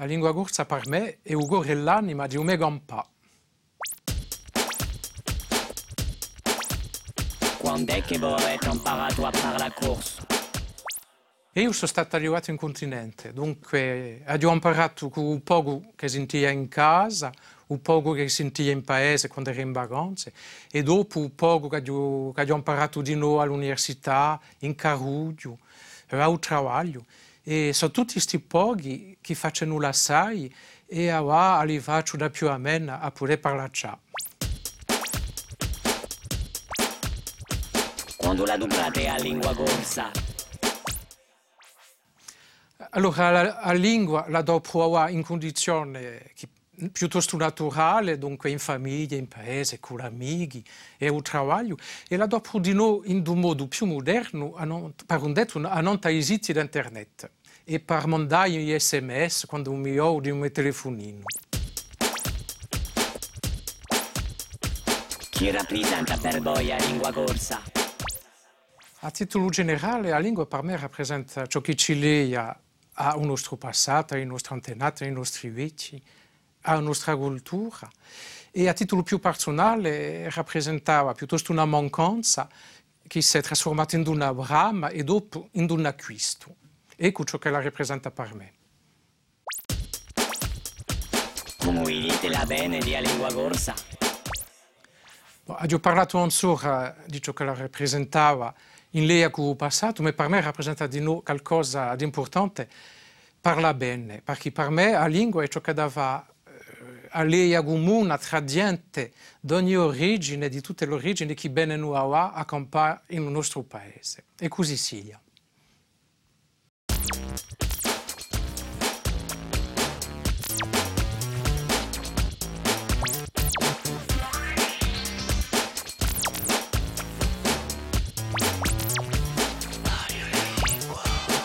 La lingua corsa per me è il cuore e l'anima di un mega pa. Quando è che voi avete imparato a fare la corsa? E io sono stato arrivato in continente, dunque ho imparato un poco che sentia in casa, un poco che sentia in paese quando ero in vacanze e dopo un poco che ho, che ho imparato di nuovo all'università, in Caruggio, al lavoro. E sono tutti questi pochi che faccio la sai e ora li faccio da più a meno a poter parlare ciao. Quando la dublate a lingua corsa? Allora, la, la lingua la do provare in condizione piuttosto naturale, dunque in famiglia, in paese, con amici e al lavoro, e la do di noi in un modo più moderno, a non, per un detto, a non siti internet e per mandare gli sms quando mi ho di un telefonino. Chi rappresenta per voi la lingua corsa? A titolo generale, la lingua per me rappresenta ciò che ci lega al nostro passato, ai nostri antenati, ai nostri vecchi, alla nostra cultura. E a titolo più personale rappresentava piuttosto una mancanza che si è trasformata in una brama e dopo in un acquisto. Ecco ciò che la rappresenta per me. Come dite la bene di lingua corsa? Ho parlato ancora di ciò che la rappresentava in lei con il passato, ma per me rappresenta di nuovo qualcosa di importante. Parla bene, perché per me la lingua è ciò che dava eh, a lei comune, tra gente d'ogni origine, di tutte le origini che bene noi abbiamo a campare nel nostro paese. E così sia.